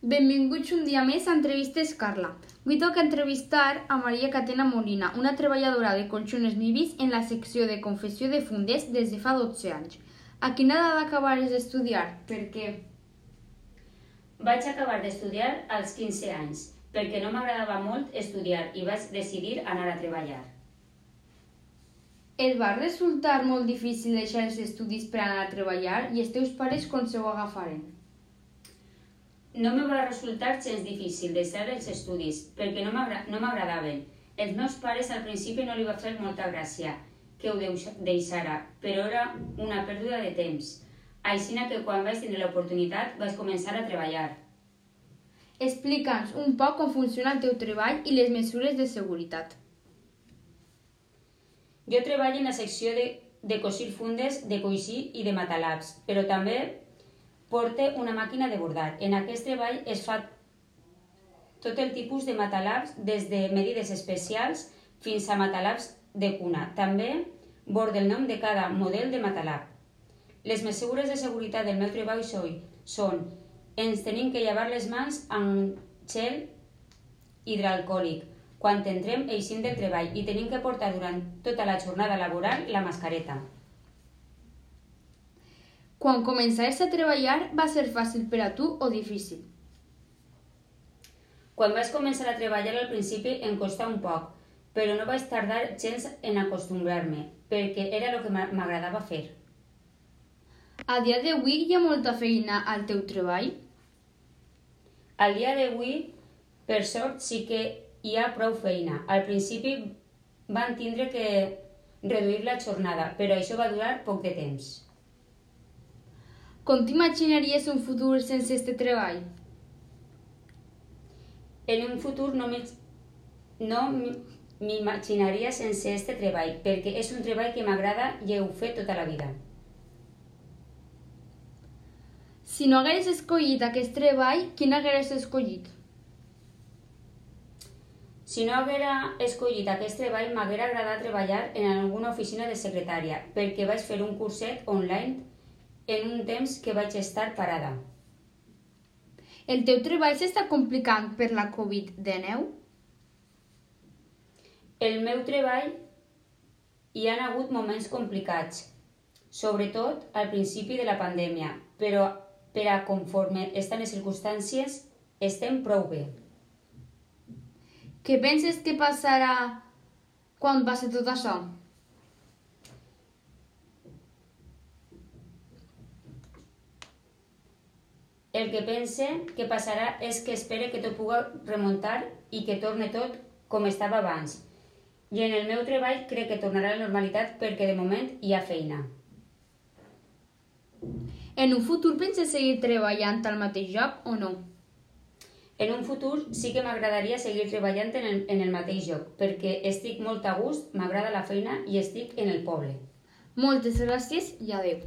Benvinguts un dia més a Entrevistes Carla. Avui toca entrevistar a Maria Catena Molina, una treballadora de colxones Nivis en la secció de confessió de fundes des de fa 12 anys. A quina edat acabares d'estudiar? Per què? Vaig acabar d'estudiar als 15 anys, perquè no m'agradava molt estudiar i vaig decidir anar a treballar. Et va resultar molt difícil deixar els estudis per anar a treballar i els teus pares com se ho agafaren? No me va resultar gens difícil deixar els estudis, perquè no m'agra- no m'agradaven. Els meus pares al principi no li va fer molta gràcia que ho deix- deixara, però era una pèrdua de temps. Així que quan vaig tenir l'oportunitat vaig començar a treballar. Explica'ns un poc com funciona el teu treball i les mesures de seguretat. Jo treballo en la secció de, de cosir fundes, de coixí i de matalabs, però també porte una màquina de bordar. En aquest treball es fa tot el tipus de matalabs, des de medides especials fins a matalabs de cuna. També bord el nom de cada model de matalab. Les mesures de seguretat del meu treball són, ens tenim que llevar les mans amb gel hidroalcohòlic quan entrem i eixim del treball i tenim que portar durant tota la jornada laboral la mascareta. Quan començaves a treballar, va ser fàcil per a tu o difícil? Quan vaig començar a treballar al principi em costava un poc, però no vaig tardar gens en acostumbrar-me, perquè era el que m'a- m'agradava fer. A dia d'avui hi ha molta feina al teu treball? Al dia d'avui, per sort, sí que hi ha prou feina. Al principi van tindre que reduir la jornada, però això va durar poc de temps. Com t'imaginaries un futur sense este treball? En un futur no m'hi- no m'imaginaria sense este treball, perquè és un treball que m'agrada i heu fet tota la vida. Si no hagueres escollit aquest treball, quin hagueres escollit? Si no haguera escollit aquest treball, m'haguera agradat treballar en alguna oficina de secretària, perquè vaig fer un curset online en un temps que vaig estar parada. El teu treball s'està complicant per la Covid-19? El meu treball hi han hagut moments complicats, sobretot al principi de la pandèmia, però per a conforme estan les circumstàncies estem prou bé. Què penses que passarà quan passi tot això? El que pense que passarà és que espere que tot pugui remuntar i que torne tot com estava abans. I en el meu treball crec que tornarà a la normalitat perquè de moment hi ha feina. En un futur penses seguir treballant al mateix lloc o no? En un futur sí que m'agradaria seguir treballant en el, en el mateix lloc, perquè estic molt a gust, m'agrada la feina i estic en el poble. Moltes gràcies i adeu.